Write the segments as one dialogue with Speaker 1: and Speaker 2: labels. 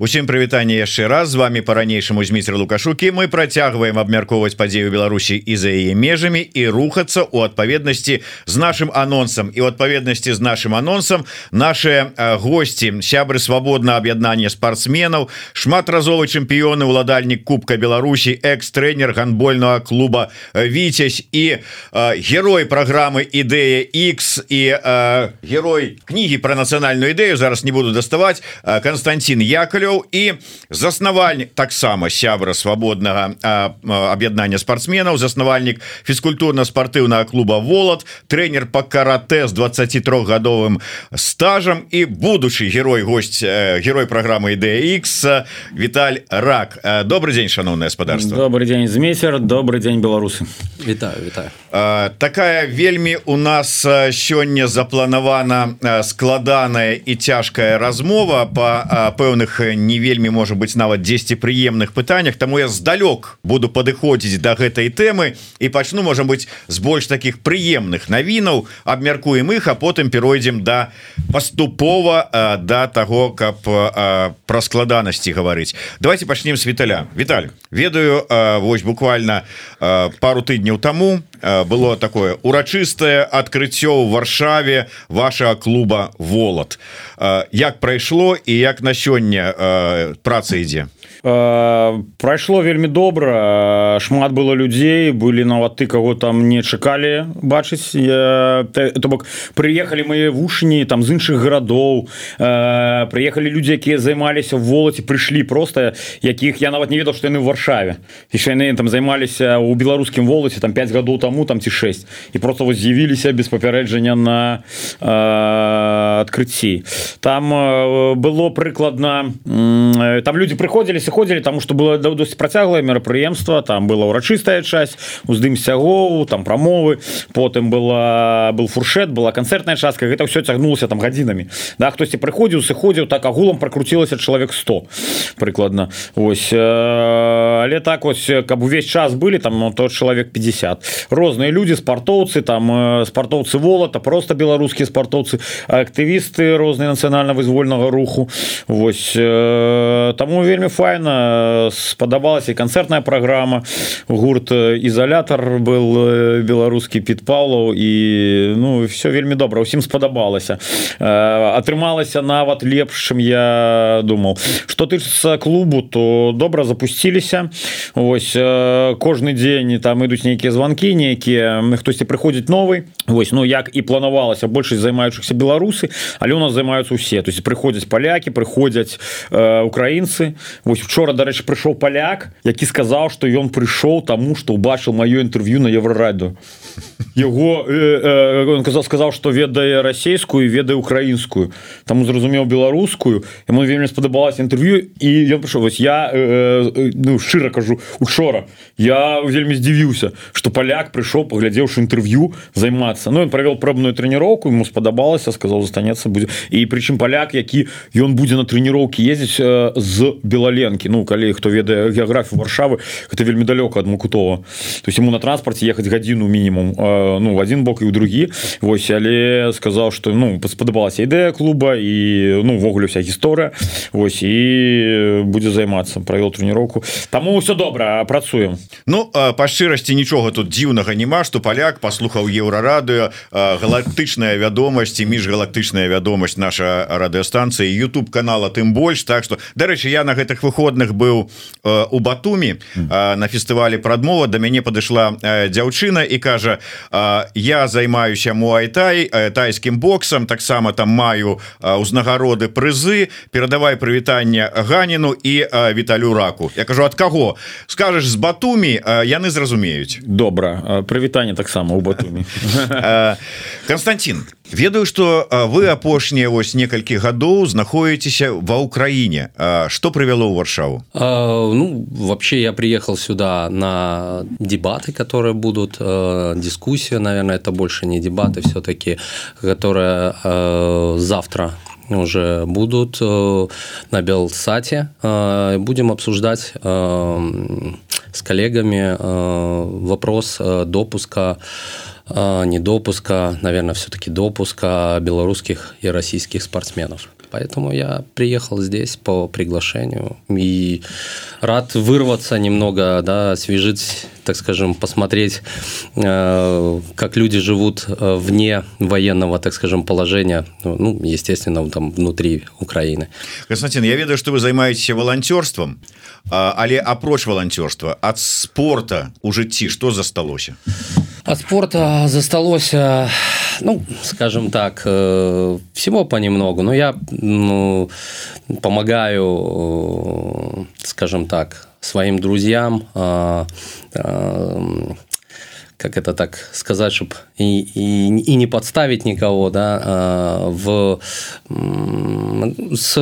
Speaker 1: Усім прывітанне яшчэ раз. З вами по-ранейшаму зміцер лукашукі мы працягваем абмяркоўваць падзею Беларусі і за яе межамі і рухацца у адпаведнасці з нашим анонсам. І у адпаведнасці з нашим анонсам наши гости сябры свабодна аб'яднання спортсменаў шматразовы чэмпіёны уладальнік Кубка Беларусі экс-тренер гандбольного клуба Віцязь і герой праграмы ідэя X і герой кнігі про нацыянальную ідэю. Зараз не буду даставаць. Константин Якалёў Ковалёў і заснавальнік таксама сябра свабоднага аб'яднання спортсменаў заснавальнік фізкультурна-спартыўнага клуба волат тренер по каратэ з 23гадовым стажам і будучы герой гость герой программы IDX Віталь рак. Добрый день шановное гаспадарство
Speaker 2: добрый день змейцер добрый день беларусы.
Speaker 3: Вітаю Вітаю.
Speaker 1: Такая вельмі у нас сёння запланавана складаная і цяжкая размова по пэўных не вельмі можа быть нават 10 прыемных пытаннях тому я здалёк буду падыходзіць до да гэтай тэмы і пачну можа быть з больш таких прыемных навінаў абмяркуем их а потым перайдзем да паступова до да того каб про складанасці гаварыць. Давайте пачнем с Віталя. Віталь ведаю вось буквально пару тыдняў тому было такое урачыстае адкрыццё ў варшаве вашага клуба волат як прайшло і як на сёння праца ідзе
Speaker 2: прайшло вельмі добра шмат было людзей былі нават ты кого там не чакалі бачыць. То бок прыехалі мае вушні там з іншых гарадоў прыехалі людзі якія займаліся в волаце прыйшлі просто якіх я нават не ведаў што яны в варшаве. Яшчэ яны там займаліся у беларускім волаце там 5 гадоў таму там ці 6 і просто вось з'явіліся без папярэджання на адкрыцці. Там было прыкладна там люди прыходзілі сыходзілі таму што было досць працяглае мерапрыемства там была ўрачыстая часть уздым сягоў там прамовы потым была был фуршет была канцэртная частка гэта ўсё цягнулася там гадзінамі. Да хтосьці прыходзіў сыходзіў так агулам пракруцілася чалавек 100 прыкладна. Ось але так вось каб увесь час былі там ну, то чалавек 50 розныя люди спартоўцы там спартоўцы волата просто беларускія спартоўцы актывісты розныя нацыянальна-вызвольнага руху. Вось таму вельмі файна спадабалася канцэртная праграма гурт ізалятар был беларускі під палаў і ну все вельмі добра усім спадабалася. Атрымалася нават лепш чым я думал что тычыцца клубу то добра запусціліся. Ось кожны дзень там ідуць нейкія званкі нейкія хтосьці прыходзіць новый Вось ну як і планавалася большасць займаючыхся беларусы але у нас займаюцца усе то есть прыходзяць палякі прыходзяць э, украінцы. Вось учора дарэчы прыйшоў паляк які сказаў што ён прыйшоў таму што ўбачыў маё інтэрв'ю на еврараду его э, э, казал сказаў что ведае расійскую ведае украінскую таму зразумеў беларускую ему вельмі спадабалася інтэрв'ю і ён прыйшоў вось я э, ну шчыра кажу учора я вельмі здзівіўся что паляк прыйшоў паглядзеўшы інтэрв'ю займацца Ну ён правёл пробную трэніроўку ему спадабалася сказал застанецца будзе і прычым паляк які ён будзе на трэніроўкі ездзіць э, з белаленкі Ну калі хто ведае геаграфію варшавы это вельмі далёка ад мукутова. То есть ему на транспарце ехаць гадзіну мінімум ну в один бок і у другі Вось але сказаў что ну спадабалася ідэя клуба і ну ввогуле вся гісторыя Вось і будзе займацца правёл трэніроўку таму все добра працуем.
Speaker 1: Ну па шчырасці нічога тут дзіўнага няма что паляк паслухаў еўрарадыо галактычная вядомасць і міжгалактычная вядомасць наша радыостанцыя YouTube канала тым больш. Так что дарэчы я на гэтых выходных быў у батуме на фестывалі прадмова до мяне падышла дзяўчына і кажа я займаюся муайтай тайскім боксам таксама там маю узнагароды прызы. Перадавай прывітанне ганіну і віталю раку Я кажу ад каго скажешь з батумі яны зразумеюць
Speaker 2: добра. Прывітанне таксама у батуме
Speaker 1: Константин ведаю что вы апошнія вось некалькі гадоў знаходіцеся ва ўкраіне что прывяло ў варшаву?
Speaker 3: Ну вообще я приехал сюда на дебаты которые будут дискуссия наверное это больше не дебаты все-таки которые завтра уже будут на белсате будем обсуждать с коллегами вопрос допуска недопуска наверное все-таки допуска белорусских и российских спортсменов. Поэтому я приехал здесь по приглашению и рад вырваться немного, да, освежить, так скажем, посмотреть, э, как люди живут э, вне военного, так скажем, положения, ну, естественно, там внутри Украины.
Speaker 1: Константин, я ведаю, что вы занимаетесь волонтерством, але апроч волонтерства от спорта у жыцці что засталося
Speaker 3: от спорта засталося ну скажем так э, всего понемногу. Но я ну, помогаю э, скажем так своим друзьям э, как это так сказать, чтобы и, и, и не подставить никого, да, в, с,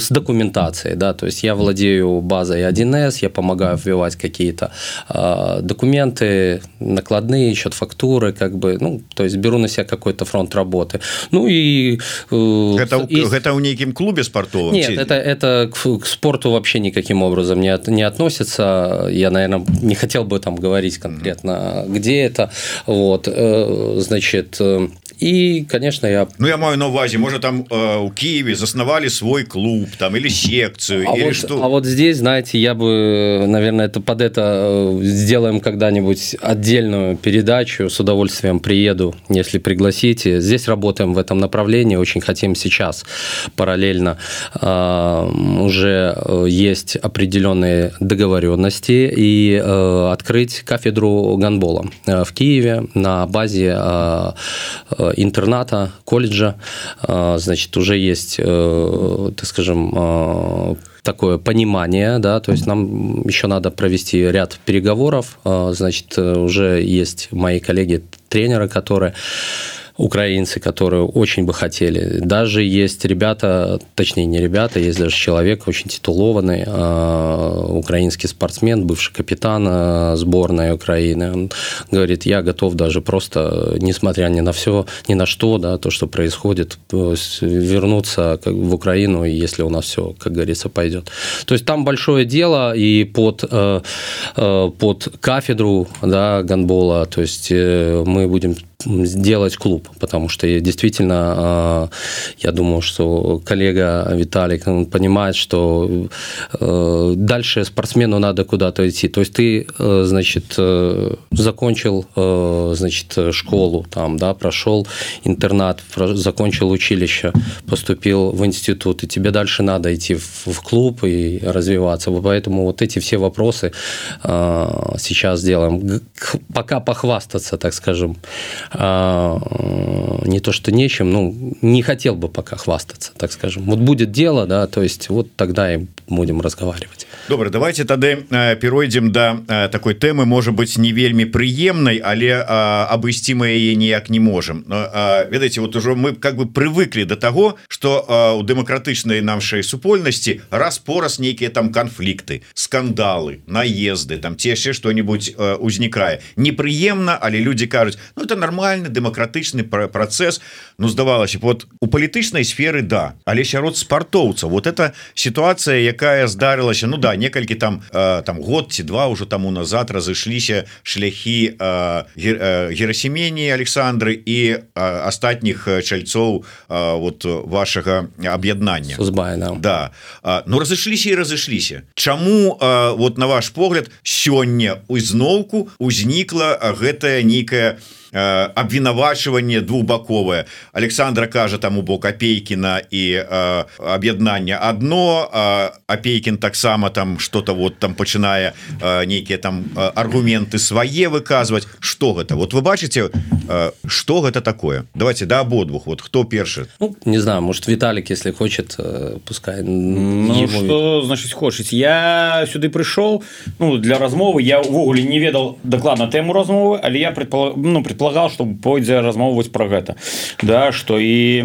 Speaker 3: с документацией, да, то есть я владею базой 1С, я помогаю вбивать какие-то э, документы, накладные, счет фактуры, как бы, ну, то есть беру на себя какой-то фронт работы. Ну и...
Speaker 1: Э, это, и... это у неким клубе спортовом?
Speaker 3: Нет, это, это к, к спорту вообще никаким образом не, от, не относится. Я, наверное, не хотел бы там говорить конкретно, где где это? Вот э, значит э, и конечно я
Speaker 1: ну я маю на увазе может там э, у Киеве засновали свой клуб там или секцию
Speaker 3: а,
Speaker 1: или
Speaker 3: вот,
Speaker 1: что?
Speaker 3: а вот здесь знаете я бы наверное это под это сделаем когда-нибудь отдельную передачу. С удовольствием приеду если пригласите. Здесь работаем в этом направлении очень хотим сейчас параллельно э, уже есть определенные договоренности и э, открыть кафедру гандбола Э, в Киеве на базе э, э, интерната, колледжа. Значит, уже есть, так скажем, такое понимание, да, то есть нам еще надо провести ряд переговоров, значит, уже есть мои коллеги тренеры, которые украинцы, которые очень бы хотели. Даже есть ребята, точнее не ребята, есть даже человек очень титулованный, э, украинский спортсмен, бывший капитан э, сборной Украины. Он говорит, я готов даже просто, несмотря ни на все, ни на что, да, то, что происходит, вернуться в Украину, если у нас все, как говорится, пойдет. То есть там большое дело, и под, э, под кафедру да, гандбола, то есть мы будем сделать клуб, потому что действительно, а, я думаю, что коллега Виталик понимает, что э, дальше спортсмену надо куда-то идти. То есть ты, э, значит, э, закончил, значит, школу, там, да, прошел интернат, закончил училище, поступил в институт, и тебе дальше надо идти в клуб и развиваться. Поэтому вот эти все вопросы сейчас делаем. Пока похвастаться, так скажем, а, не то что нечем, ну, не хотел бы пока хвастаться, так скажем. Вот будет дело, да, то есть вот тогда и будем разговаривать.
Speaker 1: Добра, давайте тады перайдзем да такой тэмы можа быть не вельмі прыемнай але абысці мы яе ніяк не можем ведаеце вот ужо мы как бы привыкли до того что у дэмакратычнай нашай супольнасці раз пораз нейкія там канфлікты скандалы наезды там ці яшчэ что-нибудь узнікае непрыемна але люди кажуць ну это нормальный дэмакратычны працэс Ну здавалася вот у палітычнай сферы да. Але сярод спартоўца вот эта ситуация якая здарылася Ну да некалькі там э, там год ці два уже таму назад разышліся шляхі э, герасемені Александры і астатніх чальцоў вот вашага аб'яднання. Да. Ну разышліся і разышліся. Чаму вот на ваш погляд сёння ізноўку узнікла гэтая нейкая абвінавачванне двухбаковае Александра кажа там у бок апейкіна і аб'яднання одно апейкін таксама там что-то вот там пачынае нейкія там аргументы свае выказваць что гэта вот вы бачыце что гэта такое? Давайте да абодвух вот хто першы
Speaker 3: ну, не знаю может Виталик если хочет пускай
Speaker 2: ну, что, значит хочуць я сюды прыйшоў ну для размовы. Я увогуле не ведал дакладна тэму размовы але я предполаг ну предполагал что пойдзе размоўваць про гэта да что і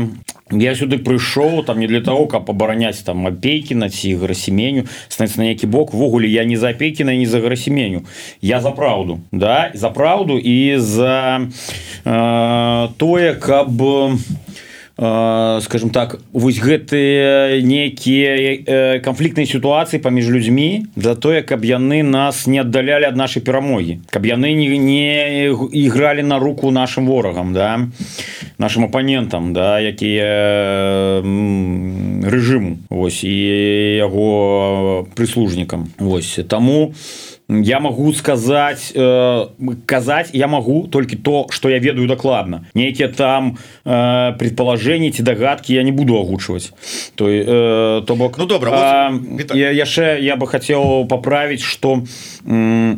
Speaker 2: я сюды прыйшоў там не для того каб абараняць там апейкіна ці грасеменю станецца на які бок. Ввогуле я не за апейкіна не за грасеменю я за праўду да за праўду і за э, тое каб скажем так вось гэтыя некія канфліктныя сітуацыі паміж людзьмі за тое каб яны нас не аддалялі ад нашай перамогі каб яны не, не ігралі на руку нашим ворагам да нашим апанентам да якія рэжыму ось і яго прыслужнікам. Ось таму у я могу сказать э, казаць я могу только то что я ведаю докладно. Нейкіе там э, предположения ці догадки я не буду огучивать. То э, то бок
Speaker 1: ну добра
Speaker 2: вот, я яшчэ я бы хотел поправить что э,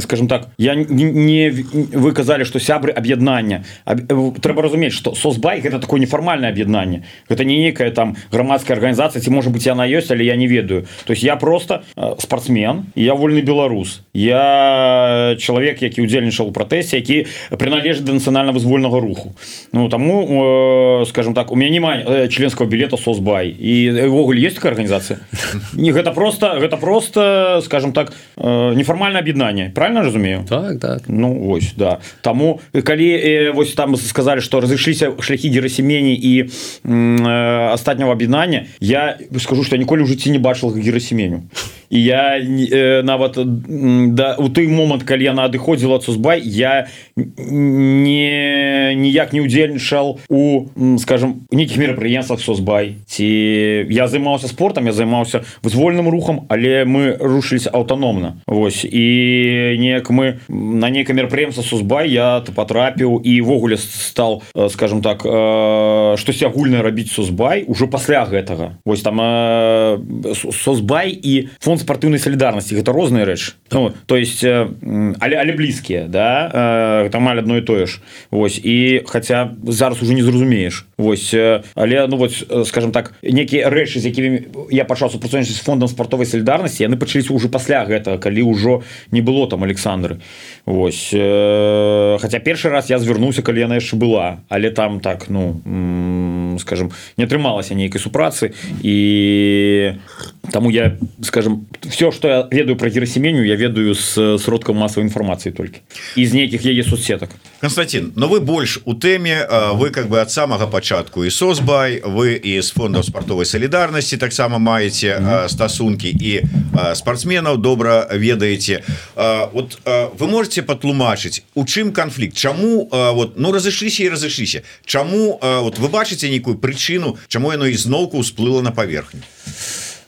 Speaker 2: скажем так я не, не вы казали что сябры аб'яднання трэба разумець что сосбайк это такое неформальное аб'яднанне это не некая там грамадская организация ці может быть она есть але я не ведаю. То есть я просто э, спортсмен я вольны беларус беларус я чалавек які удзельнічаў у пратэсе які прыналежыць да нацыянальна-вызвольнага руху. Ну таму э, скажем так у меня няма э, членского билета сосбай. Івогуле есть такая организация? Не гэта просто гэта просто скажем так э, неформальное аб'яднанне правильно разумею?
Speaker 3: Так, так.
Speaker 2: ну ось да. Таму калі вось там сказали что разышліся шляхі герасемені і астатняго аб'яднання я скажу что ніколі ў жыцці не бачыл герасеменю і я э, нават да у той момант калі яна адыходзіла цузбай я не ніяк не удзельнічал у скажем нейкіх мерапрыемствах созбай ці я займаўся спортом я займаўся вызвольным рухам але мы рушыліся аўтаномна. Вось. І неяк мы на нейкае мерапрыемства сузбай я потрапіў івогуле стал э, скажем так штось э, агульна рабіць сузбай уже пасля гэтага. Вось там созбай і фон фонд спартыўнай солідарнасці гэта розныя рэч ну, то есть э, але але блізкія да э, там амаль одно і тое ж. Вось. І хотя зараз уже не зразумееш Вось э, але ну вот скажем так некія рэчы з якімі я пачаў супрацоўнічаць з фондам спартовай солідарнасці яны пачаліся ўжо пасля гэтага калі ўжо не было там Александры. Вось хотя першы раз я звярнуўся калі яна яшчэ была. Але там так ну скажем не атрымалася нейкай супрацы. І таму я скажем все что я ведаю про герасеменю я ведаю с сродкам масавай інфармацыі толькі из нейкіх яе соцсетак
Speaker 1: Константин но вы больш у тэме вы как бы ад самага пачатку і сосбай вы і з фондаў спартовай солідарнасці таксама маеце mm -hmm. стасункі і спортсменаў добра ведаеце вот вы можете патлумачыць у чым канфлікт Чаму вот ну разышліся і разышліся Чаму вот вы бачыце нейкую прычыну чаму яно ізноўку ўсплыло на паверхню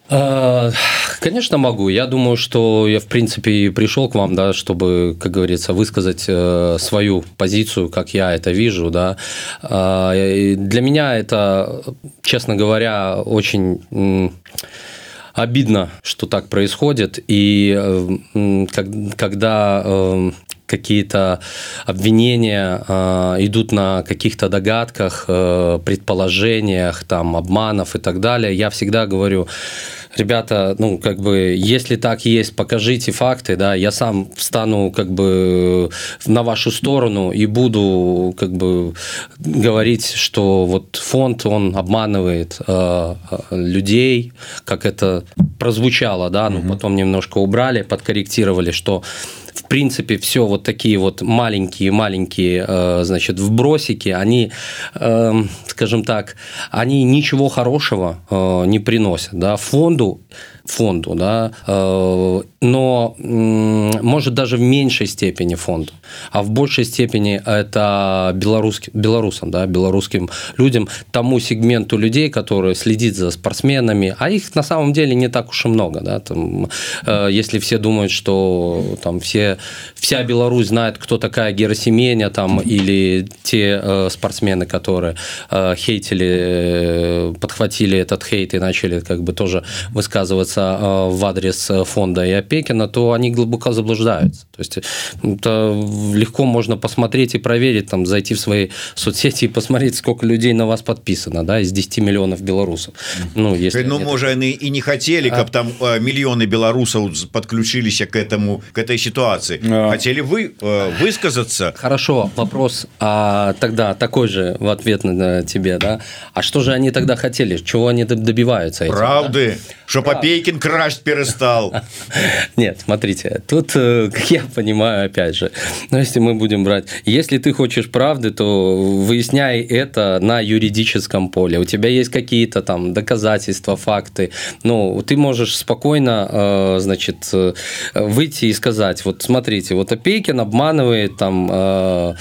Speaker 3: конечно, могу. Я думаю, что я, в принципе, пришел к вам, да, чтобы, как говорится, высказать э, свою позицию, как я это вижу. Да. Э, для меня это, честно говоря, очень обидно, что так происходит. И когда какие-то обвинения э, идут на каких-то догадках, э, предположениях, там, обманов и так далее, я всегда говорю, ребята, ну, как бы, если так есть, покажите факты, да, я сам встану, как бы, на вашу сторону и буду, как бы, говорить, что вот фонд, он обманывает э, людей, как это прозвучало, да, ну, угу. потом немножко убрали, подкорректировали, что в принципе, все вот такие вот маленькие-маленькие, э, значит, вбросики, они, скажем так, они ничего хорошего э, не приносят. Да? Фонду фонду, да, э, но может даже в меньшей степени фонду, а в большей степени это белорусским, белорусам, да, белорусским людям, тому сегменту людей, которые следит за спортсменами, а их на самом деле не так уж и много, да, там, э, если все думают, что там все, вся Беларусь знает, кто такая Герасименя, там, или те э, спортсмены, которые хейтили, подхватили этот хейт и начали как бы тоже высказываться обращаться э, в адрес э, фонда и Опекина, то они глубоко заблуждаются. То есть это легко можно посмотреть и проверить, там, зайти в свои соцсети и посмотреть, сколько людей на вас подписано, да, из 10 миллионов белорусов.
Speaker 1: Ну, если ну может, они и не хотели, как а... там э, миллионы белорусов подключились к этому, к этой ситуации. А... Хотели вы высказаться?
Speaker 3: Хорошо, вопрос а, тогда такой же в ответ на тебе, да? А что же они тогда хотели? Чего они добиваются?
Speaker 1: Этим, Правды.
Speaker 3: Да?
Speaker 1: Что попейкин красть перестал.
Speaker 3: Нет смотрите тут э, как я понимаю опять же но если мы будем брать если ты хочешь правды то выясняй это на юридическом поле. У тебя есть какие-то там доказательства факты. Ну ты можешь спокойно э, значит э, выйти и сказать вот смотрите вот опейкин обманывает там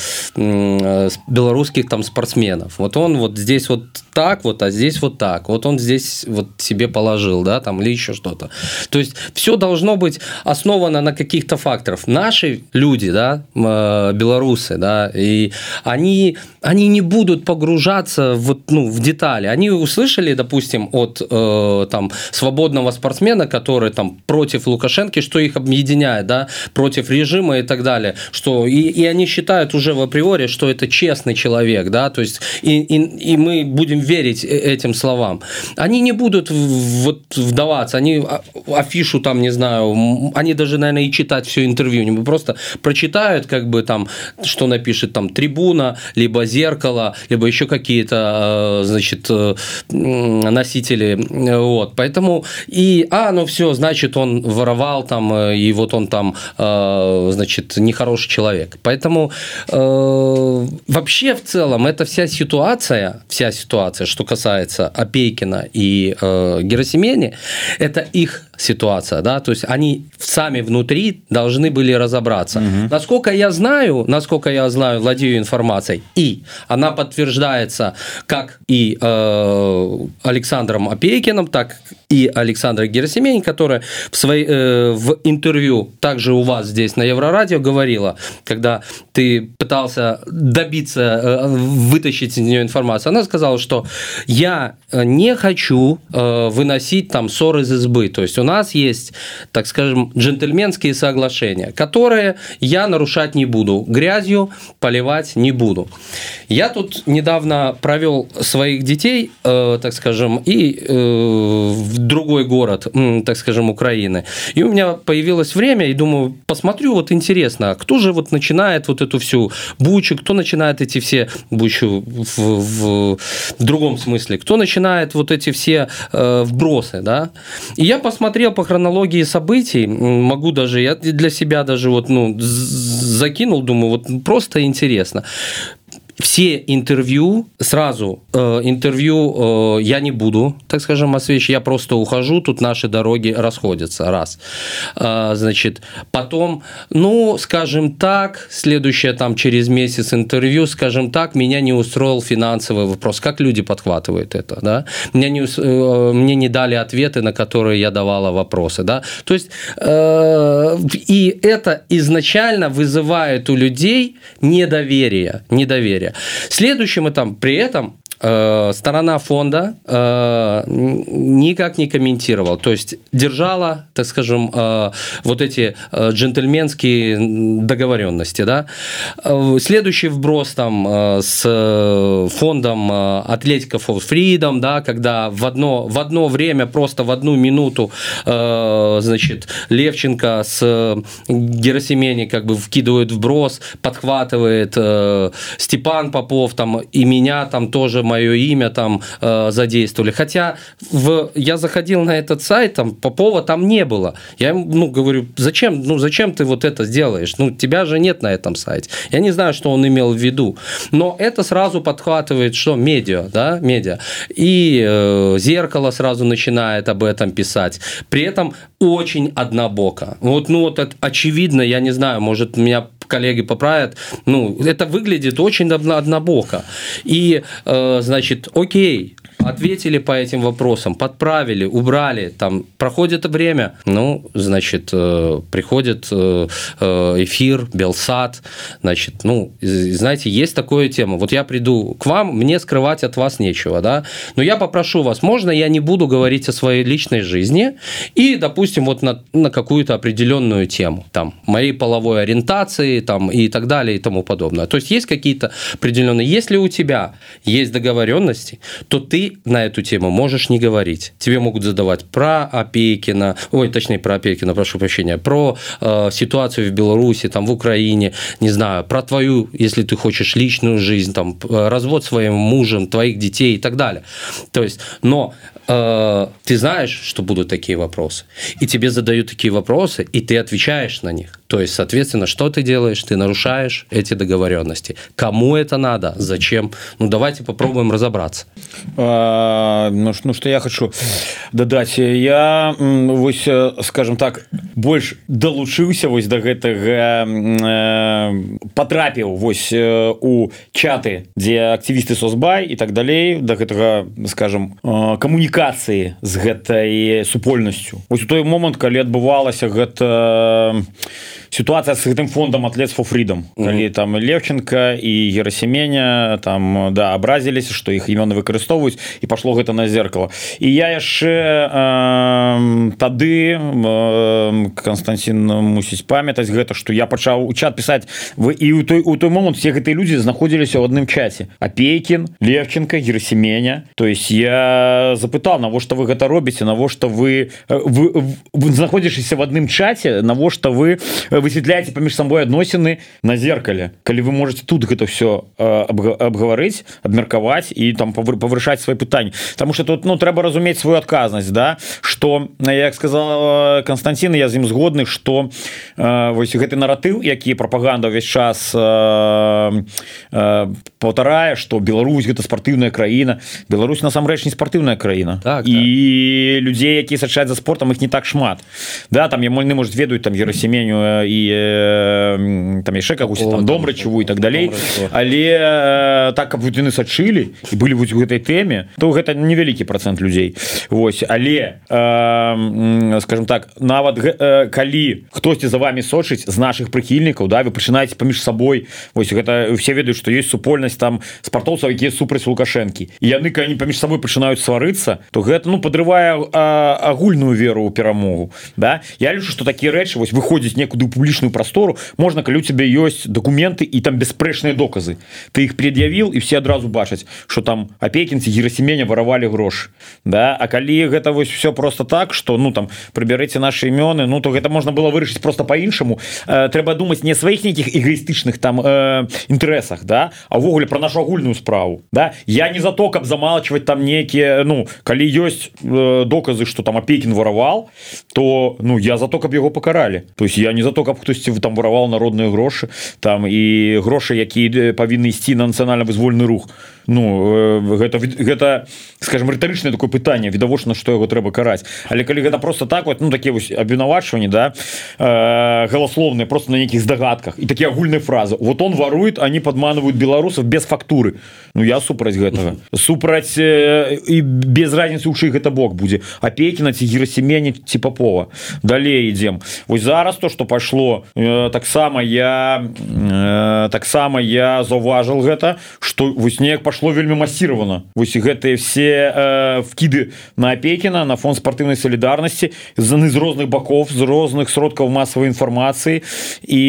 Speaker 3: белорусских там спортсменов. Вот он вот здесь вот так вот а здесь вот так. Вот он здесь вот себе положил да там или еще что-то. То есть все должно быть основано на каких-то факторов наши люди да белорусы да и они они не будут погружаться вот ну в детали. Они услышали допустим от э, там свободного спортсмена который там против лукашенко что их объединяет да против режима и так далее что и, и они считают уже в априори что это честный человек да то есть и, и, и мы будем верить э, этим словам. Они не будут вот вдаваться они афишу там не знаю они даже наверное и читать все интервью не просто прочитают как бы там что напишет там трибуна либо зеркало либо еще какие-то э, значит э, носители. Вот поэтому и а ну все значит он воровал там и вот он там значит нехороший человек. Поэтому вообще в целом эта вся ситуация вся ситуация что касается опейкина и герасимени это их ситуация, да, то есть они сами внутри должны были разобраться. Угу. Насколько я знаю, насколько я знаю, владею информацией, и она подтверждается как и э, Александром Опейкиным, так и Александра Герасимень, которая в, своей, э, в интервью также у вас здесь на Еврорадио говорила, когда ты пытался добиться, э, вытащить из нее информацию, она сказала, что я не хочу э, выносить там ссоры из избы, то есть у нас есть, так скажем, джентльменские соглашения, которые я нарушать не буду, грязью поливать не буду. Я тут недавно провел своих детей, э, так скажем, и э, в другой город, так скажем, Украины. И у меня появилось время, и думаю, посмотрю, вот интересно, кто же вот начинает вот эту всю бучу, кто начинает эти все бучу в, в, в другом смысле, кто начинает вот эти все э, вбросы, да. И я посмотрел по хронологии событий, могу даже, я для себя даже вот, ну, закинул, думаю, вот просто интересно все интервью, сразу э, интервью э, я не буду, так скажем, освещать, я просто ухожу, тут наши дороги расходятся, раз. Э, значит, потом, ну, скажем так, следующее там через месяц интервью, скажем так, меня не устроил финансовый вопрос, как люди подхватывают это, да? Мне не, э, мне не дали ответы, на которые я давала вопросы, да? То есть, э, и это изначально вызывает у людей недоверие, недоверие далее. Следующим этапом при этом Э, сторона фонда э, никак не комментировала, то есть держала, так скажем, э, вот эти джентльменские договоренности, да. Следующий вброс там с фондом Атлетика for Freedom, да, когда в одно, в одно время, просто в одну минуту, значит, Левченко с Герасимени как бы вкидывают вброс, подхватывает Степан Попов там и меня там тоже мое имя там э, задействовали. Хотя в, я заходил на этот сайт, там Попова там не было. Я ему ну, говорю, зачем, ну, зачем ты вот это сделаешь? Ну, тебя же нет на этом сайте. Я не знаю, что он имел в виду. Но это сразу подхватывает, что медиа, да, медиа. И э, зеркало сразу начинает об этом писать. При этом очень однобоко. Вот, ну, вот это очевидно, я не знаю, может, меня коллеги поправят, ну, это выглядит очень однобоко. И, э, значит, окей, ответили по этим вопросам, подправили, убрали, там проходит время, ну, значит, э, приходит э, эфир, Белсат, значит, ну, знаете, есть такая тема, вот я приду к вам, мне скрывать от вас нечего, да, но я попрошу вас, можно я не буду говорить о своей личной жизни и, допустим, вот на, на какую-то определенную тему, там, моей половой ориентации, там, и так далее, и тому подобное. То есть есть какие-то определенные, если у тебя есть договоренности, то ты на эту тему можешь не говорить. Тебе могут задавать про Опейкина, ой, точнее, про Опейкина, прошу прощения, про э, ситуацию в Беларуси, там, в Украине, не знаю, про твою, если ты хочешь, личную жизнь, там, развод своим мужем, твоих детей и так далее. То есть, но э, ты знаешь, что будут такие вопросы, и тебе задают такие вопросы, и ты отвечаешь на них. То есть, соответственно, что ты делаешь? Ты нарушаешь эти договоренности. Кому это надо? Зачем? Ну, давайте попробуем разобраться.
Speaker 2: А, ну, ну, что я хочу додать. Я, вось, скажем так, больше долучился вось до гэтага э, потрапил вось у чаты, где активисты Сосбай и так далее, до гэтага, скажем, коммуникации с гэтай супольностью. Вось у той момент, когда отбывалася гэта ситуация с гэтым фондом атлет for freedom mm -hmm. калі там левченко и герасеменя там да абразіліся что их імёны выкарыстоўваюць і пошло гэта на зеркало. І я яшчэ э, тады э, константин мусіць памятаць гэта что я пачаў у чат писать вы і у той у той момант все гэтыя люди знаходзіліся ў адным чаце апейкин левченко герасеменя то есть я запытал навошта вы гэта робіце навошта вы вы, вы, вы знаходзішыся в адным чаце навошта вы высветляете паміж собой адносіны на зеркале калі вы можете тут гэта все абгаварыць абмеркаваць і там павырашаць свои пытанні потому что тут ну трэба разумець свою адказнасць да? Что як сказал Константин я з ім згодны что вось гэты наратыў які прапаганда ўвесь час паўтарае что Беларусь гэта спартыўная краіна. Беларусь насамрэч не спартыўная краіна. Так, і так. людзей які сачаць за спортом их не так шмат. Да там я мольны может ведаюць там ерасеменю і там яшчэ как там дом рачаву і так далей але так каб яны сачылі і былі вось у гэтай тэме то гэта невялікі процент людзей Вось але э, скажем так нават э, калі хтосьці за вами сочыць з наших прыхільнікаў да вы пачынаеце паміж сабой Вось гэта все ведаюць што ёсць супольнасць там спартоўцаў якія супраць лукашэнкі. І яны калі паміж сабой пачынаюць сварыцца то гэта ну подрывае агульную веру ў перамогу да. Я лічу что такія рэчы вось выходзіць некуды публічную прастору можна калі у тебе ёсць документы і там беспрэчныя доказы. Ты их пред'явіл і все адразу бачаць что там апекінцы герасеменя воровали грош. Да? А калі гэта вось все просто так что ну там прыбярыце наши імёны Ну то гэта можна было вырашыць просто по-іншаму э, трэба думаць не сваіх нейкіх эгоістычных там э, інтарэсах да а ўвогуле про нашу агульную справу да. Я не за то каб замалчваць там некіе ну калі ёсць э, доказы что там апекін воровал то ну я за то каб его покаралі то есть я не за то каб хтосьці вы там воровал народныя грошы там і грошы якія павінны ісці на нацыянальна-вызвольны рух. Ну гэта гэта скажем рытарычнае такое пытанне відавочна что яго трэба караць. Але калі гэта просто так вот ну такие вось абвінавачванні да э, галасловные просто на нейкіх здагадках і такія агульныя фразы вот он ворует они подманывают беларусов без фактуры Ну я супраць гэтага. Супраць э, і без разницы ушы гэта бок будзе. Апекіна ці герасемене ці папова далей ідзем. Вось зараз то что пайшло э, таксама я таксама я заўважыў гэта что вось неяк пашло вельмі масіравана. Вось і гэтыя все вкіды на апекіна на фонд спартыўнай солідарнасці заны з розных баков з розных сродкаў масавай інфармацыі. І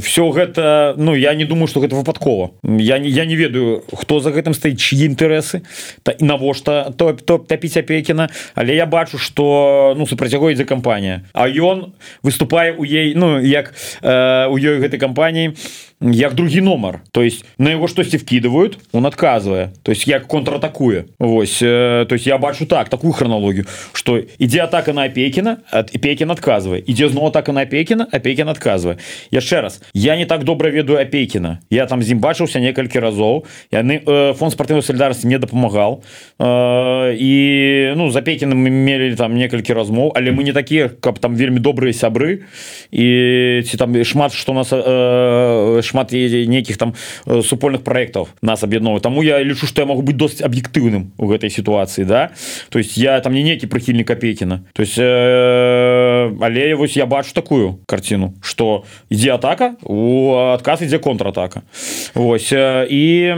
Speaker 2: все гэта ну я не думаю что гэта выпадкова. Я не я не ведаю хто за гэтым стаіць чьи інтарэсы та і навошта топ топ тапіць апекіна але я бачу что ну супраць яго ідзе кампанія. А ён выступае у ей ну як э, у ёй гэтай кампаніі як другі нумар то есть на яго штосьці вкидывают он отказывае то есть як контратакуе Вось э, то есть я бачу так такую хронологію что ідзе атака на апекіна от пекін отказывае ідзе зноў атака на апекіна апекін отказывае яшчэ раз я не так добра ведаю апекіна я там з ім бачыўся некалькі разоў яны э, фонд спартыўнай солідарнасці не дапамагал э, і ну за пекіным мы мелі там некалькі размоў але мы не такія каб там вельмі добрыя сябры. І ці там шмат что нас э, шмат нейкіх там э, супольных проектаў нас аб'ядновы Таму я лічу что я могу быть досыць аб'ектыўным у гэтай сітуацыі да? То есть я там не некі прыхільнік апекіна то есть э, але вось я бачу такую картину что ідзе атака у адказ ідзе контратака. Вось і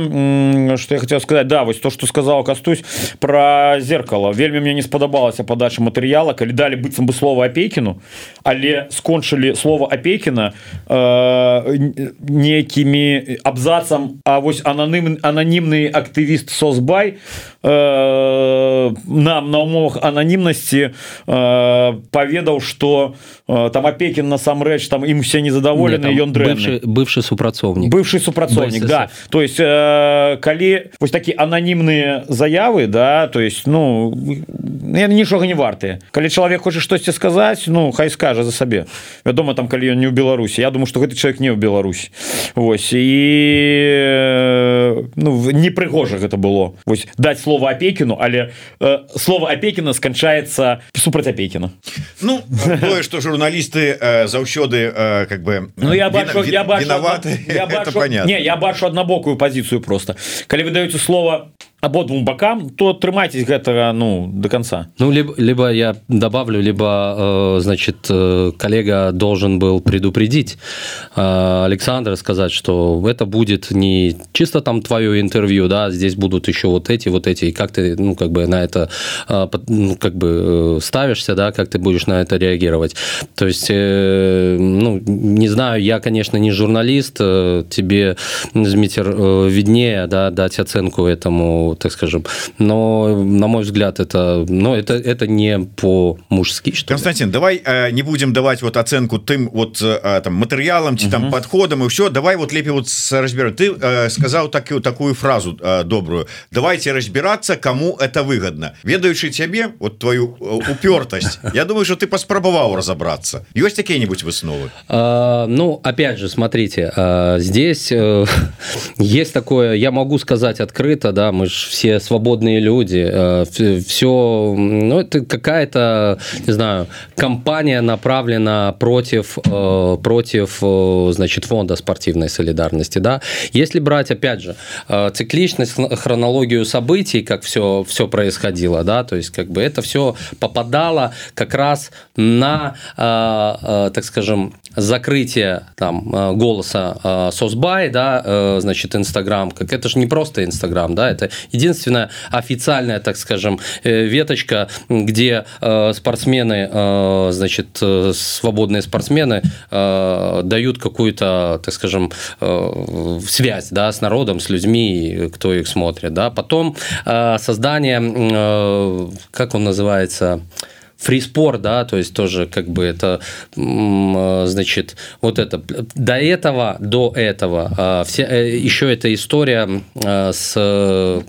Speaker 2: что я хотел сказать да вось то что сказал кастусь про зеркало вельмі мне не спадабалася подача матэрыяла калі далі быццам бы слова апекіну але скончылі слова апекіна э, некімі абзацам А вось аноным ананімны актывіст сосбай э, нам на умовах ананімнасці э, паведаў что э, там апекін насамрэч там ім все незадаволены ён
Speaker 3: бывший, бывший супрацоўнік
Speaker 2: бывший супрацоўнік да. то есть э, калі вось такі ананімныя заявы да то есть ну нічога не вартыя калі чалавек хоча штосьці сказаць ну хай скажа за сабе вядома там калі ён не ў Беларусі Я думаю что гэты человек не ў Беларусь. Вось і ну непрыгожа гэта было. Вось даць слово апекіну але э, слово апекіна сканчаецца супраць апекіна
Speaker 1: Ну тое что журналісты э, заўсёды э, как бы
Speaker 2: Ну я бачу я бачу, я бачу, не я бачу аднабокую пазіцыю просто. Калі вы даёце слово абодвум бокам то трымайтесь гэтага ну до конца.
Speaker 3: Ну либо либо я добавлю либо э, значит э, коллега должен был предупредить э, Александра сказать что это будет не чисто там твое интервью да здесь будут еще вот эти вот эти и как ты ну как бы на это ну, как бы ставишься да как ты будешь на это реагировать. То есть ну не знаю я конечно не журналист тебе Дмитрий виднее да дать оценку этому так скажем. Но на мой взгляд это но это это не по-мужски
Speaker 1: что Константин давай э, не будем давать вот оценку тым вот э, там материалам ці там подходам и все давай вот лепей вот разберем ты э, сказал так и такую фразу добрую. Давайте разбираться кому это выгодно. Ведаючы цябе вот твою упертость Я думаю что ты паспрабаваў разобраться. Есть какие-нибудь высновы?
Speaker 3: А, ну опять же смотрите здесь есть такое я могу сказать открыто да мы же все свободные люди, э, все, ну, это какая-то, не знаю, компания направлена против, э, против, э, значит, фонда спортивной солидарности, да. Если брать, опять же, цикличность, хронологию событий, как все, все происходило, да, то есть, как бы это все попадало как раз на, так скажем, закрытие там голоса Сосбай, да, значит, Инстаграм, как это же не просто Инстаграм, да, это единственная официальная, так скажем, э, веточка, где э, спортсмены, э, значит, свободные спортсмены дают какую-то, так скажем, связь да, с народом, с людьми, кто их смотрит. Да. Потом создание, как он называется, фриспор, да, то есть тоже как бы это, значит, вот это. До этого, до этого, а, все, э, еще эта история а, с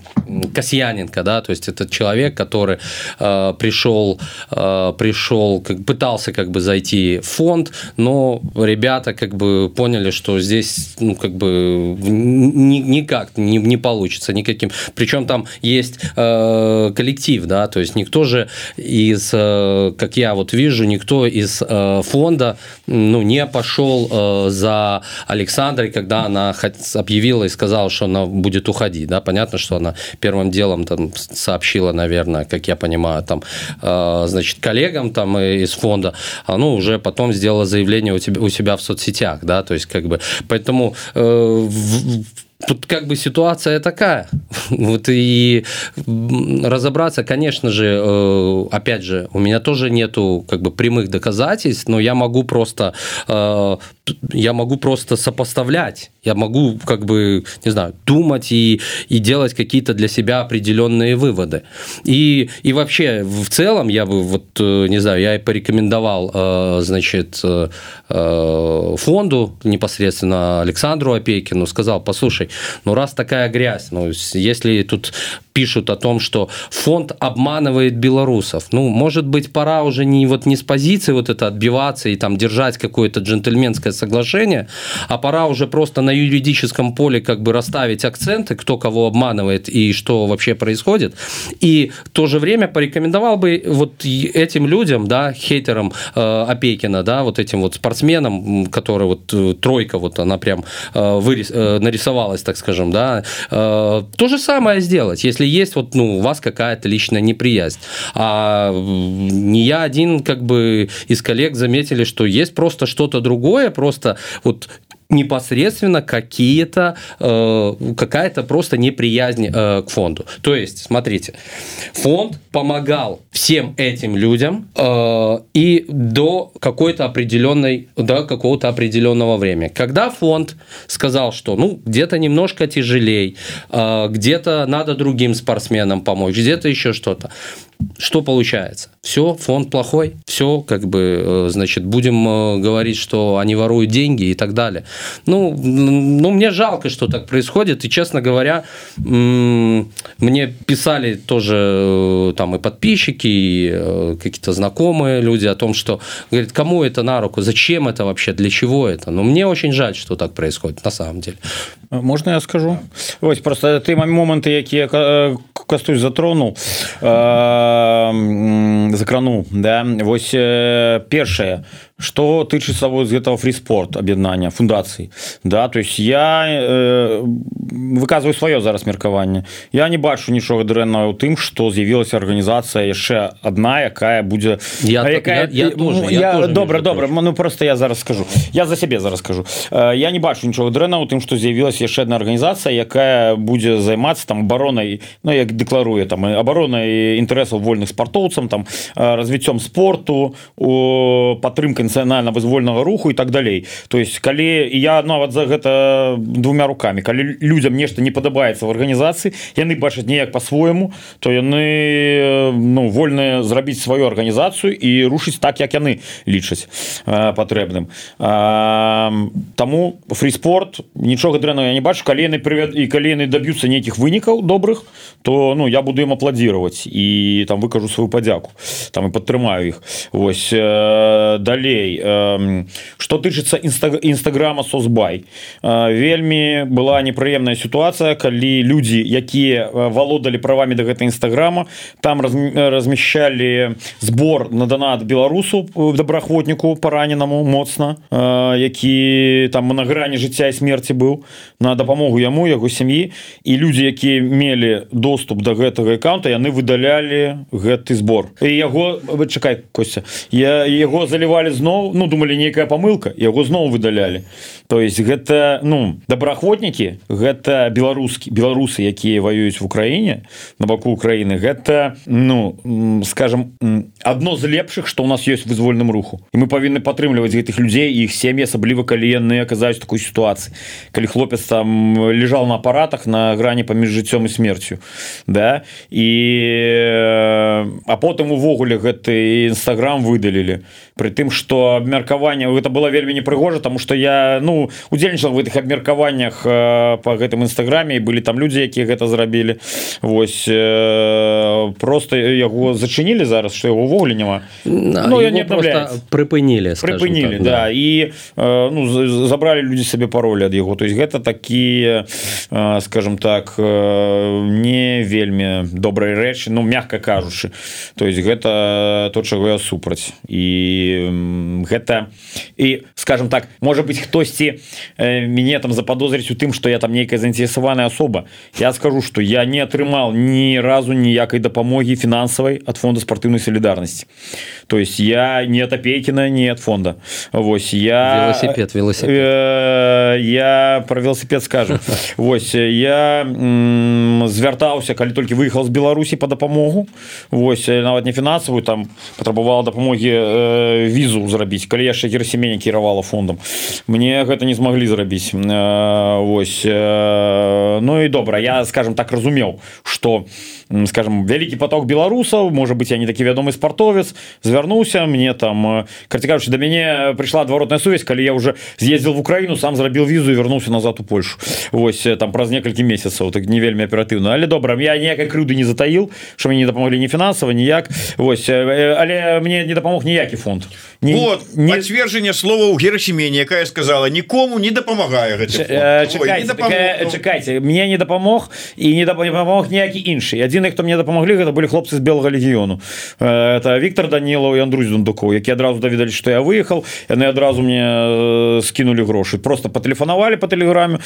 Speaker 3: Касьяненко, да, то есть это человек, который пришел, пришел, как, пытался как бы зайти в фонд, но ребята как бы поняли, что здесь, ну, как бы никак не, не получится никаким. Причем там есть коллектив, да, то есть никто же из Э, как я вот вижу, никто из э, фонда ну, не пошел э, за Александрой, когда она объявила и сказала, что она будет уходить. Да? Понятно, что она первым делом там, сообщила, наверное, как я понимаю, там, значит, коллегам там, из фонда, а ну, уже потом сделала заявление у, тебя, у себя в соцсетях. Да? То есть, как бы, поэтому э, тут как бы ситуация такая. Вот и разобраться, конечно же, э, опять же, у меня тоже нету как бы прямых доказательств, но я могу просто э, я могу просто сопоставлять, я могу как бы, не знаю, думать и, и делать какие-то для себя определенные выводы. И, и вообще, в целом, я бы, вот, э, не знаю, я и порекомендовал, значит, фонду непосредственно Александру Опейкину, сказал, послушай, ну раз такая грязь, ну если тут пишут о том, что фонд обманывает белорусов. Ну, может быть, пора уже не вот не с позиции вот это отбиваться и там держать какое-то джентльменское соглашение, а пора уже просто на юридическом поле как бы расставить акценты, кто кого обманывает и что вообще происходит. И в то же время порекомендовал бы вот этим людям, да, хейтерам э, Опекина, да, вот этим вот спортсменам, которые вот э, тройка вот она прям э, вырис, э, нарисовалась, так скажем, да, э, то же самое сделать, если есть вот, ну, у вас какая-то личная неприязнь. А не я один, как бы, из коллег заметили, что есть просто что-то другое, просто вот непосредственно какие-то э, какая-то просто неприязнь э, к фонду. То есть, смотрите, фонд помогал всем этим людям э, и до какой-то определенной, до какого-то определенного времени. Когда фонд сказал, что ну где-то немножко тяжелей, э, где-то надо другим спортсменам помочь, где-то еще что-то, что получается? Все, фонд плохой, все, как бы, э, значит, будем э, говорить, что они воруют деньги и так далее. Ну, ну мне жалко, что так происходит, и, честно говоря, мне писали тоже э, там и подписчики, и какие-то знакомые люди о том, что, говорят, кому это на руку, зачем это вообще, для чего это? Но мне очень жаль, что так происходит, на самом деле.
Speaker 2: Можно я скажу? Вось, просто ты моменты, якія кастусь затронул, закранул да вось першае что тычыцца вот з этого фриспорт аб'яднання фундацыі да то есть я э, выказываю сваё зараз меркаванне я не бачу нічога дрэннага ў тым что з'явілася арганізацыя яшчэ одна якая будзе
Speaker 3: я, якая я, я, тоже, я,
Speaker 2: я добра добра ну просто я зараз скажу я за сябе зараз скажу э, я не бачу нічога дрэнна у тым что з'явілася яшчэ одна арганізацыя якая будзе займацца там оборонай Ну як дэкларуе там оборонай інтарэсаў вольных спартоўцам там развіццём спорту у падтрымкай нацыянальна вызвольнага руху і так далей. То есть калі я нават за гэта двумя руками калі людям нешта не падабаецца в арганізацыі яны бачаць неяк по-свойму то яны ну вольныя зрабіць сваю арганізацыю і рушыць так як яны лічаць патрэбным. Таму фриспорт нічога дрэнна я не бачу. Калі яны прывед і калі яны даб'юцца нейкіх вынікаў добрых то ну я буду ім апладзіраваць і там выкажу сваю падзяку там і падтрымаю іх. Ось далей далей что тычыцца нстаграма сосбай вельмі была непрыемная сітуацыя калі людзі якія валодалі правамі да гэта нстаграма там размяшчалі збор на донат беларусу добраахвотніку параненаму моцна які там на грані жыцця і смерти быў на дапамогу яму яго сям'і. І людзі якія мелі доступ до гэтага аккаунта яны выдалялі гэты збор. І яго чакай костя я яго залівалі зноў зноў ну думалі нейкая памылка яго зноў выдалялі то есть гэта ну добраахвотнікі гэта беларускі беларусы якія воююць в Украіне на баку Украіны гэта ну скажем одно з лепшых что у нас есть вызвольным руху. І мы павінны падтрымліваць гэтых людзей іх сем'і асабліва калі яны аказаюць такой сітуацыі калі хлопец там лежал на апаратах на грани паміж жыццём і смерцю да? І а потым увогуле гэты нстаграм выдалілі при тым что абмеркаванне это было вельмі непрыгожа тому что я ну удзельнічал в этих абмеркаваннях э, по гэтым нстаграме былі там людзі якія гэта зрабілі. Вось э, просто яго зачынілі зараз что его увогуле няма.
Speaker 3: Ну, не прыпынілі
Speaker 2: прыпынілі так, да. да і э, ну забрали людзі сабе паролі ад яго. То есть гэта такі скажем так не вельмі добрай рэчы ну мягко кажучы. То есть гэта то чаго я супраць. І гэта і скажем так может быть хтосьці э, мяне там заподозрить у тым что я там нейкая заінтересаваная особа. Я скажу что я не атрымал ні разу ніякай дапамогі фінансавай от фонда спортыўнай солідарнасці то есть я не тапейкіна не от фонда. Вось я
Speaker 3: велосипед велосипед.
Speaker 2: э, я про велосипед скажу. Вось я звяртаўся калі толькі выехал з Беларусі по дапамогу. Вось нават не фінансавую там патрабавала дапамогі э, візу зрабіць калі яшчэ герасеменя кіравала фондам. Мне гэта не змаглі зрабіць Вось Ну і добра я скажем так разумеў что скажем вялікі поток беларусаў можа быть я не такі вядомы спартовец звярнуўся мне там карцікаючы да мяне прыйшла адваротная сувязь калі я уже з'ездзіл в Украіну сам зрабіў візу вярнуўся назад у Польшу. Вось там праз некалькі месяцаў так не вельмі аператыўна але добра я ніякай крыўды не затаіл что мне не дапамоглі не фінансава ніяк Вось але мне не дапамог ніякі фонд.
Speaker 1: Не, вот не... подцверджение слова у герасемене якая сказала нікому не дапамагае
Speaker 2: э, чакайте мне не дапамог і не дапамог ніякі іншы адзіны хто мне дапамаглі гэта былі хлопцы з белага легіёну. Э, это Віктор данілаў і Андрусь дундуков які адразу даведалі что я выехал яны адразу мне э, скинули грошы. Просто патэлефанавалі по тэлеграме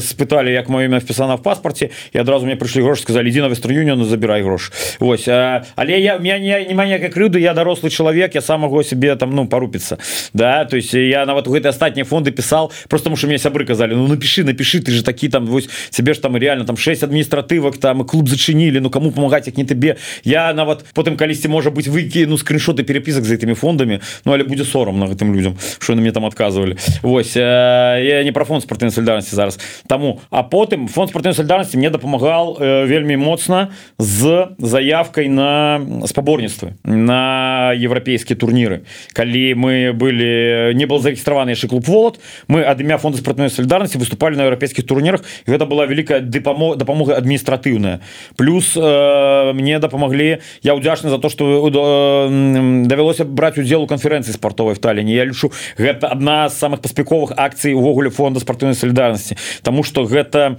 Speaker 2: спыталі як маё імя впісана в паспорте і адразу мне прыйшлі грошы сказали ідзі на вестраюніну забірай грош Вось але я меня не, не ніякай крыўды я дарослы чалавек я самого себе там ну порупіцца да то есть я нават у гэтай астатнія фонды писал просто что мне сябры казалі ну напиши напиши ты же такі там вось себе ж там реально там 6 адміністратывак там клуб зачынілі ну кому помогать як не тебе. Я нават потым калісьці можа быть выкіну скриншоты перепісак за этими фондами Ну але будзе сором на гэтым людям что на мне там отказывали. Вось э, я не про фонд спортивной солідарнасці зараз. Тому а потым фонд спортивной солідарнасці мне дапамагал э, вельмі моцна з заявкой на спаборніцтвы на еўрапейскія турніры калі мы были не был зарегістраваны яшчэ клуб волод мы ад імя фонда спартной солідарнасці выступали на еўрапейскіх турнірах гэта была великкая дапамо дапамога адміністратыўная плюс э, мне дапамаглі я удзячны за то что э, давялося браць удзел у канферэнцыі спартовай в таліне я лічу гэта одна з самых паспяховых акцый увогуле фонда спартыўнай солідарнасці Таму что гэта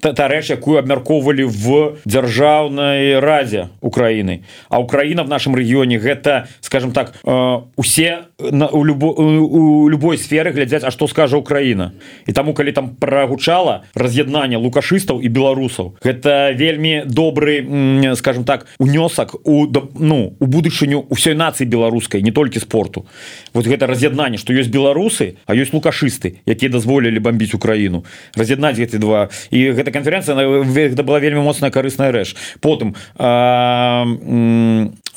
Speaker 2: та, та рэч якую абмяркоўвалі в дзяржаўнай разе Украіны. А Украіна в нашем рэгіёне гэта скажем так э, усе на у любо у любой сферы глядзяць А что скажа Украіна. І таму калі там прагучала раз'яднанне лукашыстаў і беларусаў гэта вельмі добры скажем так унёсак у ну у будучыню ўсёй нацыі беларускай не толькі спорту. Вот гэта раз'яднанне что ёсць беларусы а ёсць лукашысты якія дазволілі бомбіць Украіну. Раз'яднаць гэты два. І гэта канферэнцыя была вельмі моцная карысная рэч. Потым а,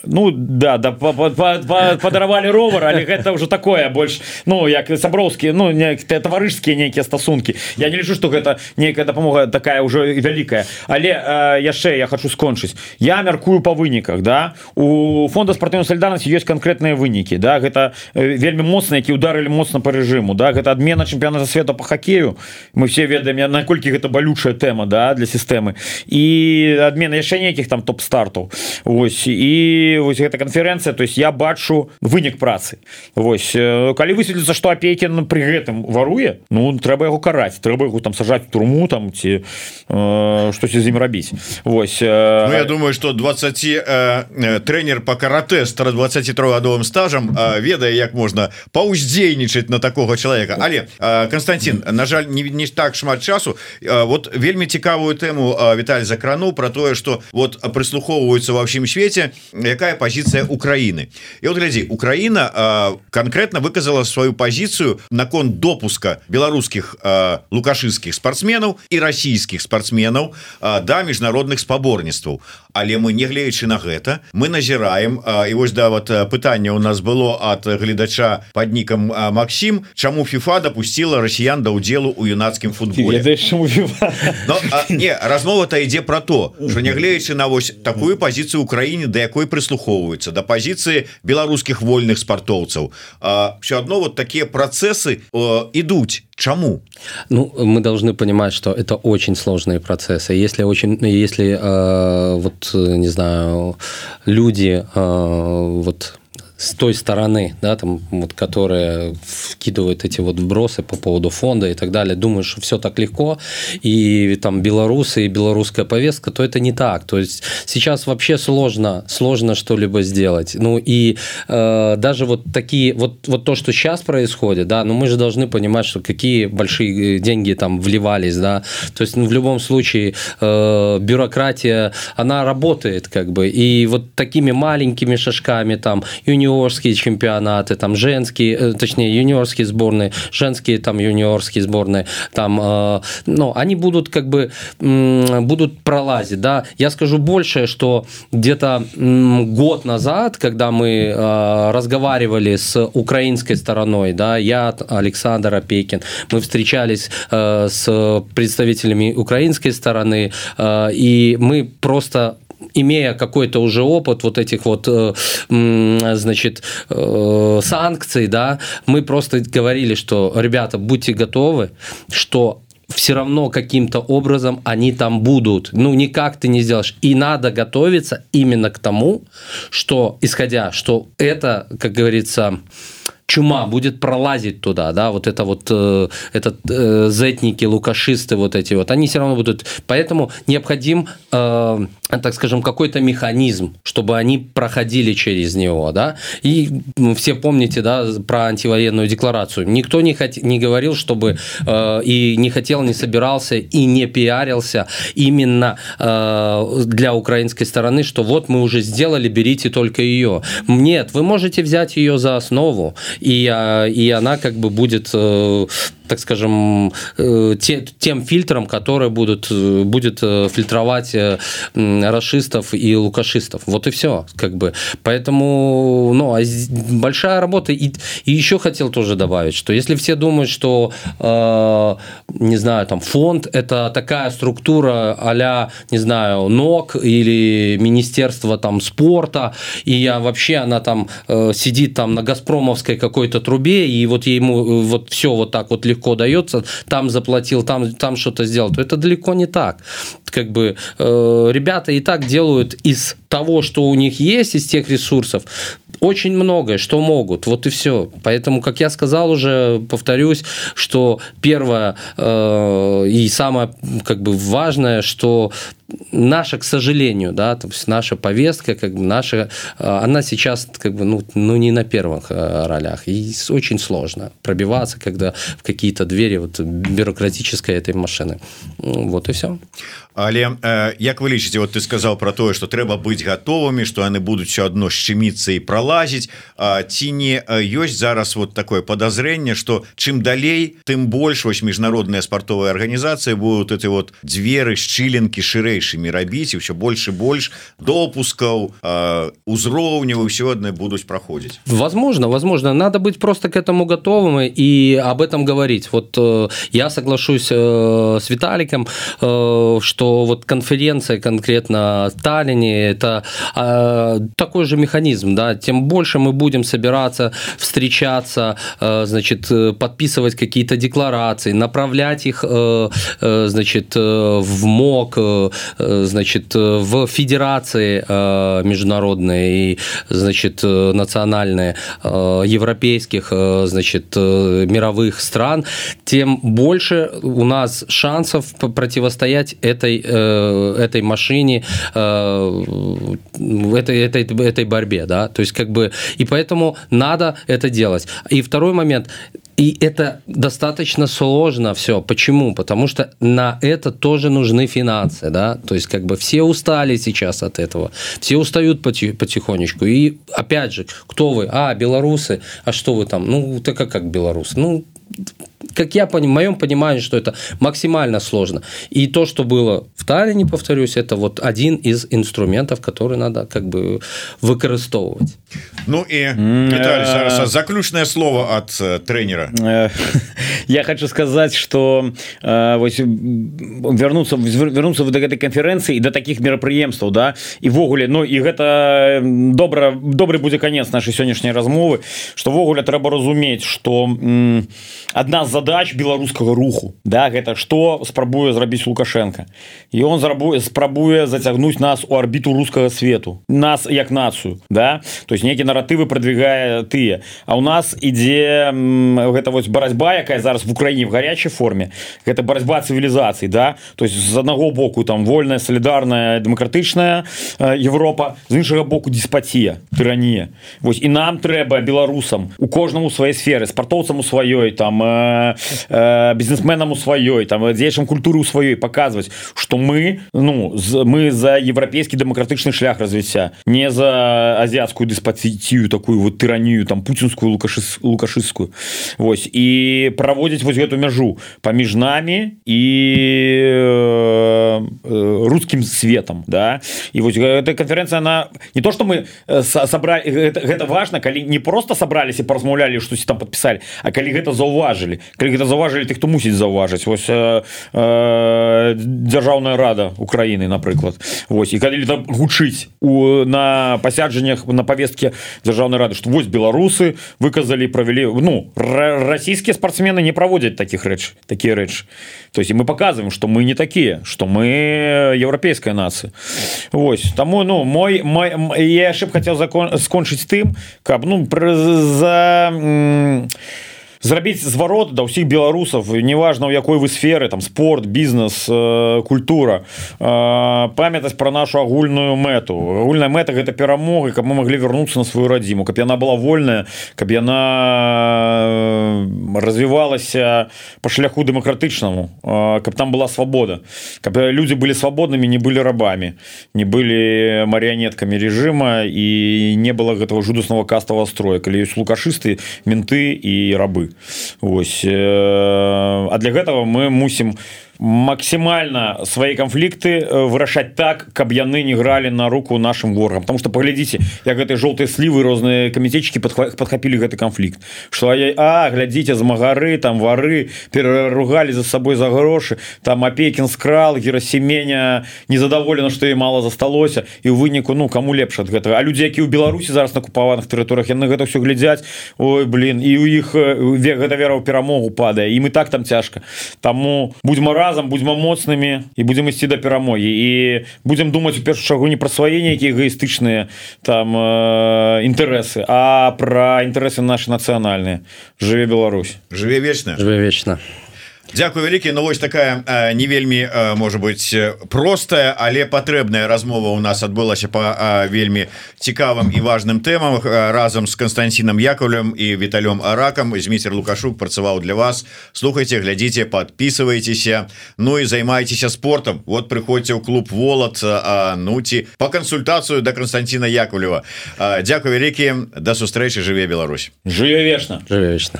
Speaker 2: ну да да падаравалі ровар але гэта ўжо такое больш ну як сяброўскі ну таварышскія нейкія стасункі я не лічу что гэта нейкая дапамога такая ўжо вялікая але яшчэ я хочу скончыць. Я мяркую по выніках да? У фонда спартыўнай солідарнасці ёсць конкретныя вынікі да? Гэта вельмі моцна які ударылі моцна по режиму да? Гэта адмена чэмпіоната света по хоккею мы все ведаем я наколькі гэта балючая тэма да для сістэмы. І адмена яшчэ нейкіх там топ-стартаў. Вось і вось гэта канферэнцыя то есть я бачу вынік працы. Вось калі высветліцца что апейкін при гэтым варуе ну трэба яго караць трэба яго там сажаць турму там ці э, штось з ім рабіць. Вось
Speaker 1: э, ну, я думаю что 20 э, тренер по карате стара 23гадовым стажам э, ведае як можна паўздзейнічаць на такого человека але э, Константин на жаль не, не так шмат часу. Э, вот вельмі цікавую тэму э, Віталь закрануў про тое что вот прыслухоўваюцца ва ўсім свеце якая позиция Украины. И вот глядзі Украина конкретно выказала свою позицию наконт допуска беларускіх лукашистских спортсменов и российских спортсменов до міжнародных спаборніцтваў але мы не глеючы на гэта мы назіраем і вось да вот пытанне у нас было от гледача под нікам Макссім чаму FIFA допустила россиян да удзелу у юнацкім футболе. Но, не размова-то ідзе про то что не глеючы на вось такую позицию Украине до якой прыслухоўваюцца да пазіцыі беларускіх вольных спартоўцаў. Все одно вот такія працэсы ідуць Чаму?
Speaker 3: Ну, мы должны понимать, что это очень сложные процессы. Если очень, если э, вот не знаю, люди э, вот с той стороны, да, там, вот, которые вкидывают эти вот вбросы по поводу фонда и так далее, думают, что все так легко, и там белорусы и белорусская повестка, то это не так. То есть сейчас вообще сложно, сложно что-либо сделать. Ну и э, даже вот такие, вот, вот то, что сейчас происходит, да, ну мы же должны понимать, что какие большие деньги там вливались, да, то есть ну, в любом случае э, бюрократия, она работает как бы, и вот такими маленькими шажками там, юни юниорские чемпионаты, там женские, э, точнее юниорские сборные, женские там юниорские сборные, там, э, ну, они будут как бы будут пролазить, да. Я скажу больше, что где-то год назад, когда мы э, разговаривали с украинской стороной, да, я, Александр Опекин, мы встречались с представителями украинской стороны, и мы просто имея какой-то уже опыт вот этих вот, э, значит, э, санкций, да, мы просто говорили, что, ребята, будьте готовы, что все равно каким-то образом они там будут. Ну, никак ты не сделаешь. И надо готовиться именно к тому, что, исходя, что это, как говорится, чума будет пролазить туда, да, вот это вот э, этот э, зетники, лукашисты вот эти вот, они все равно будут, поэтому необходим э, так скажем, какой-то механизм, чтобы они проходили через него, да, и все помните, да, про антивоенную декларацию. Никто не, хот... не говорил, чтобы э, и не хотел, не собирался и не пиарился именно э, для украинской стороны, что вот мы уже сделали, берите только ее. Нет, вы можете взять ее за основу, и, и она как бы будет э, так скажем, э, те, тем фильтром, который будут, э, будет э, фильтровать расистов и лукашистов. Вот и все. Как бы. Поэтому ну, а большая работа. И, и еще хотел тоже добавить, что если все думают, что, э, не знаю, там фонд – это такая структура а не знаю, НОК или Министерство там, спорта, и я вообще она там э, сидит там на Газпромовской какой-то трубе, и вот ему вот все вот так вот легко дается, там заплатил, там, там что-то сделал, то это далеко не так. Как бы э, ребята и так делают из того, что у них есть, из тех ресурсов, очень многое, что могут. Вот и все. Поэтому, как я сказал уже, повторюсь, что первое э, и самое как бы важное, что наша, к сожалению, да, то есть наша повестка, как бы наша, э, она сейчас как бы ну, ну не на первых э, ролях, и очень сложно пробиваться, когда в какие-то двери вот бюрократической этой машины. Вот и все.
Speaker 1: але э, як вы лічыце вот ты сказал про тое что трэба быть готовыми что яны будуць все одно шчыміцца і пролазіць ці не ёсць зараз вот такое подозрение что чым далей тым больш вось міжнародная спартовая органнізацыя будут эти вот дзверы шчыленкі шырэйшымі рабіць і все больше больш допускаў узроўняў все одно будуць проходзіць
Speaker 3: возможно возможно. Надо быть просто к этому готовым и об этом говорить. Вот э, я соглашусь э, с Виталиком э, что вот конференция конкретно Таллине это э, такой же механизм, да, тем больше мы будем собираться, встречаться, э, значит, подписывать какие-то декларации, направлять их, э, э, значит, в МОК, э, значит, в федерации э, международные и, значит, национальные э, европейских, э, значит, э, мировых стран, тем больше у нас шансов противостоять этой, э, этой машине, э, этой, этой, этой борьбе. Да? То есть, как бы, и поэтому надо это делать. И второй момент, и это достаточно сложно все. Почему? Потому что на это тоже нужны финансы, да. То есть как бы все устали сейчас от этого, все устают потихонечку. И опять же, кто вы? А, белорусы. А что вы там? Ну, так как, как белорусы? Ну, как я понимаю, в моем понимании, что это максимально сложно. И то, что было в Таллине, повторюсь, это вот один из инструментов, который надо как бы выкористовывать.
Speaker 1: Ну и Виталий, заключное слово от э, тренера. Э,
Speaker 2: я хочу сказать, что э, вернуться вернуться до этой конференции и до таких мерапрыемстваў да и ввогуле Ну и гэта добра добрый будет конец нашей сегодняшней размовы что ввогуле трэба разуметь что одна з задач беларускага руху. Да гэта что спрабуе зрабіць лукашенко. І он зарабуе спрабуе зацягнуць нас у арбіту рускага свету. Нас як нацию да? То есть нейкі наратывы продвигае тыя. А у нас ідзе гэта вось барацьба якая зараз в Украіне в гарячай форме. Гэта барацьба цывілізацыі да? То есть з аднаго боку там вольная солідарная демократычная Европа з іншага боку деспатія тыранія Вось і нам трэба беларусам у кожнаму сваёй сферы спартоўцам у сваёй там э, э, бізнесменам у сваёй там дзеячам культуры у сваёй показваць что мы ну з, мы за еўрапейскі дэмакратычны шлях развіцця не за азіяцкую дыспатію такую вот тыранію там пуцінскую лукаши лукашистскую. Вось. І праводзіць вось гэту мяжу паміж намі і э, э, рускім светом да. І вось эта конференцыя она не то что мы э, сабралі гэта, гэта важно калі не просто сабраліся паразмаўлялі штось там подпісалі А калі гэта заўважылі калі гэта заўважылі ты хто мусіць заўважыць. Вось э, э, дзяржаўная рада Украіны напрыклад. Вось і калі там гучыць у на пасяджаннях на повестке дзяржаўнай рады что вось беларусы выказалі правялі ну расійскія спортсмены не праводзяць таких рэч такія рэчы. То есть мы показываем что мы не такие что мы еўрапейская нация Вось таму ну мой мой я яшчэ б хотел закон скончыць тым каб ну за зрабіць зварот да ўсіх беларусаў неважно у якой вы сферы там спорт бізнес э, культура э, памятаць про нашу агульную мэту. Агульная мэта гэта перамога каб мы могли вярнуцца на сваю радзіму каб яна была вольная каб яна развівалася по шляху дэмакратычнаму э, каб там была свабода. Каб люди былі свабоднымі не былі рабамі не былі марыянеткамі режима і не было гэтага жудасного каставого строя калі ёсць лукашысты менты і рабы Вось а для гэтага мы мусім максімальна свои канфлікты э, вырашаць так каб яны не гралі на руку нашим ворагам. Потому что паглядзіце як гэтай жоўтай слівы розныя камітечки подхапілі гэты канфлікт что а глядзіце змагары там вары пераругалі за сабой за грошы там апекін скрал герасеменя незадаволена что і мало засталося і ў выніку ну кому лепш ад гэтага? А людзі які ў беларусі зараз на купаваных тэрыторыях яны гэта все глядзяць Ой блин і у іх э, век гэта вера ў перамогу падае і мы так там цяжка таму будзьма рад разам будзьма моцнымі і будзем ісці да перамогі. І будзем думаць у першую чаргу не пра свае нейкія эгоістычныя там э, інтарэсы а пра інтарэсы наши нацыянальныя. Жыве Беларусь.
Speaker 1: Жыве вечна.
Speaker 3: Жыве вечна
Speaker 1: Дякую вялікі. Ну вось такая не вельмі может быть простая але патрэбная размова у нас адбылася по вельмі цікавым і важным тэмам разам с Константином Яковлем і Віталём аракам. Змейцер лукашук працаваў для вас. Слухайте глядзіце подписывайтеся Ну і займайтеся спортом вот прыходзьце ў клуб волат нуці по кансультацыю до да Константина Яковлева Дякую вялікі. До сустрэчы жыве Беларусь.
Speaker 2: Жыве вечна.
Speaker 3: Жыве вечна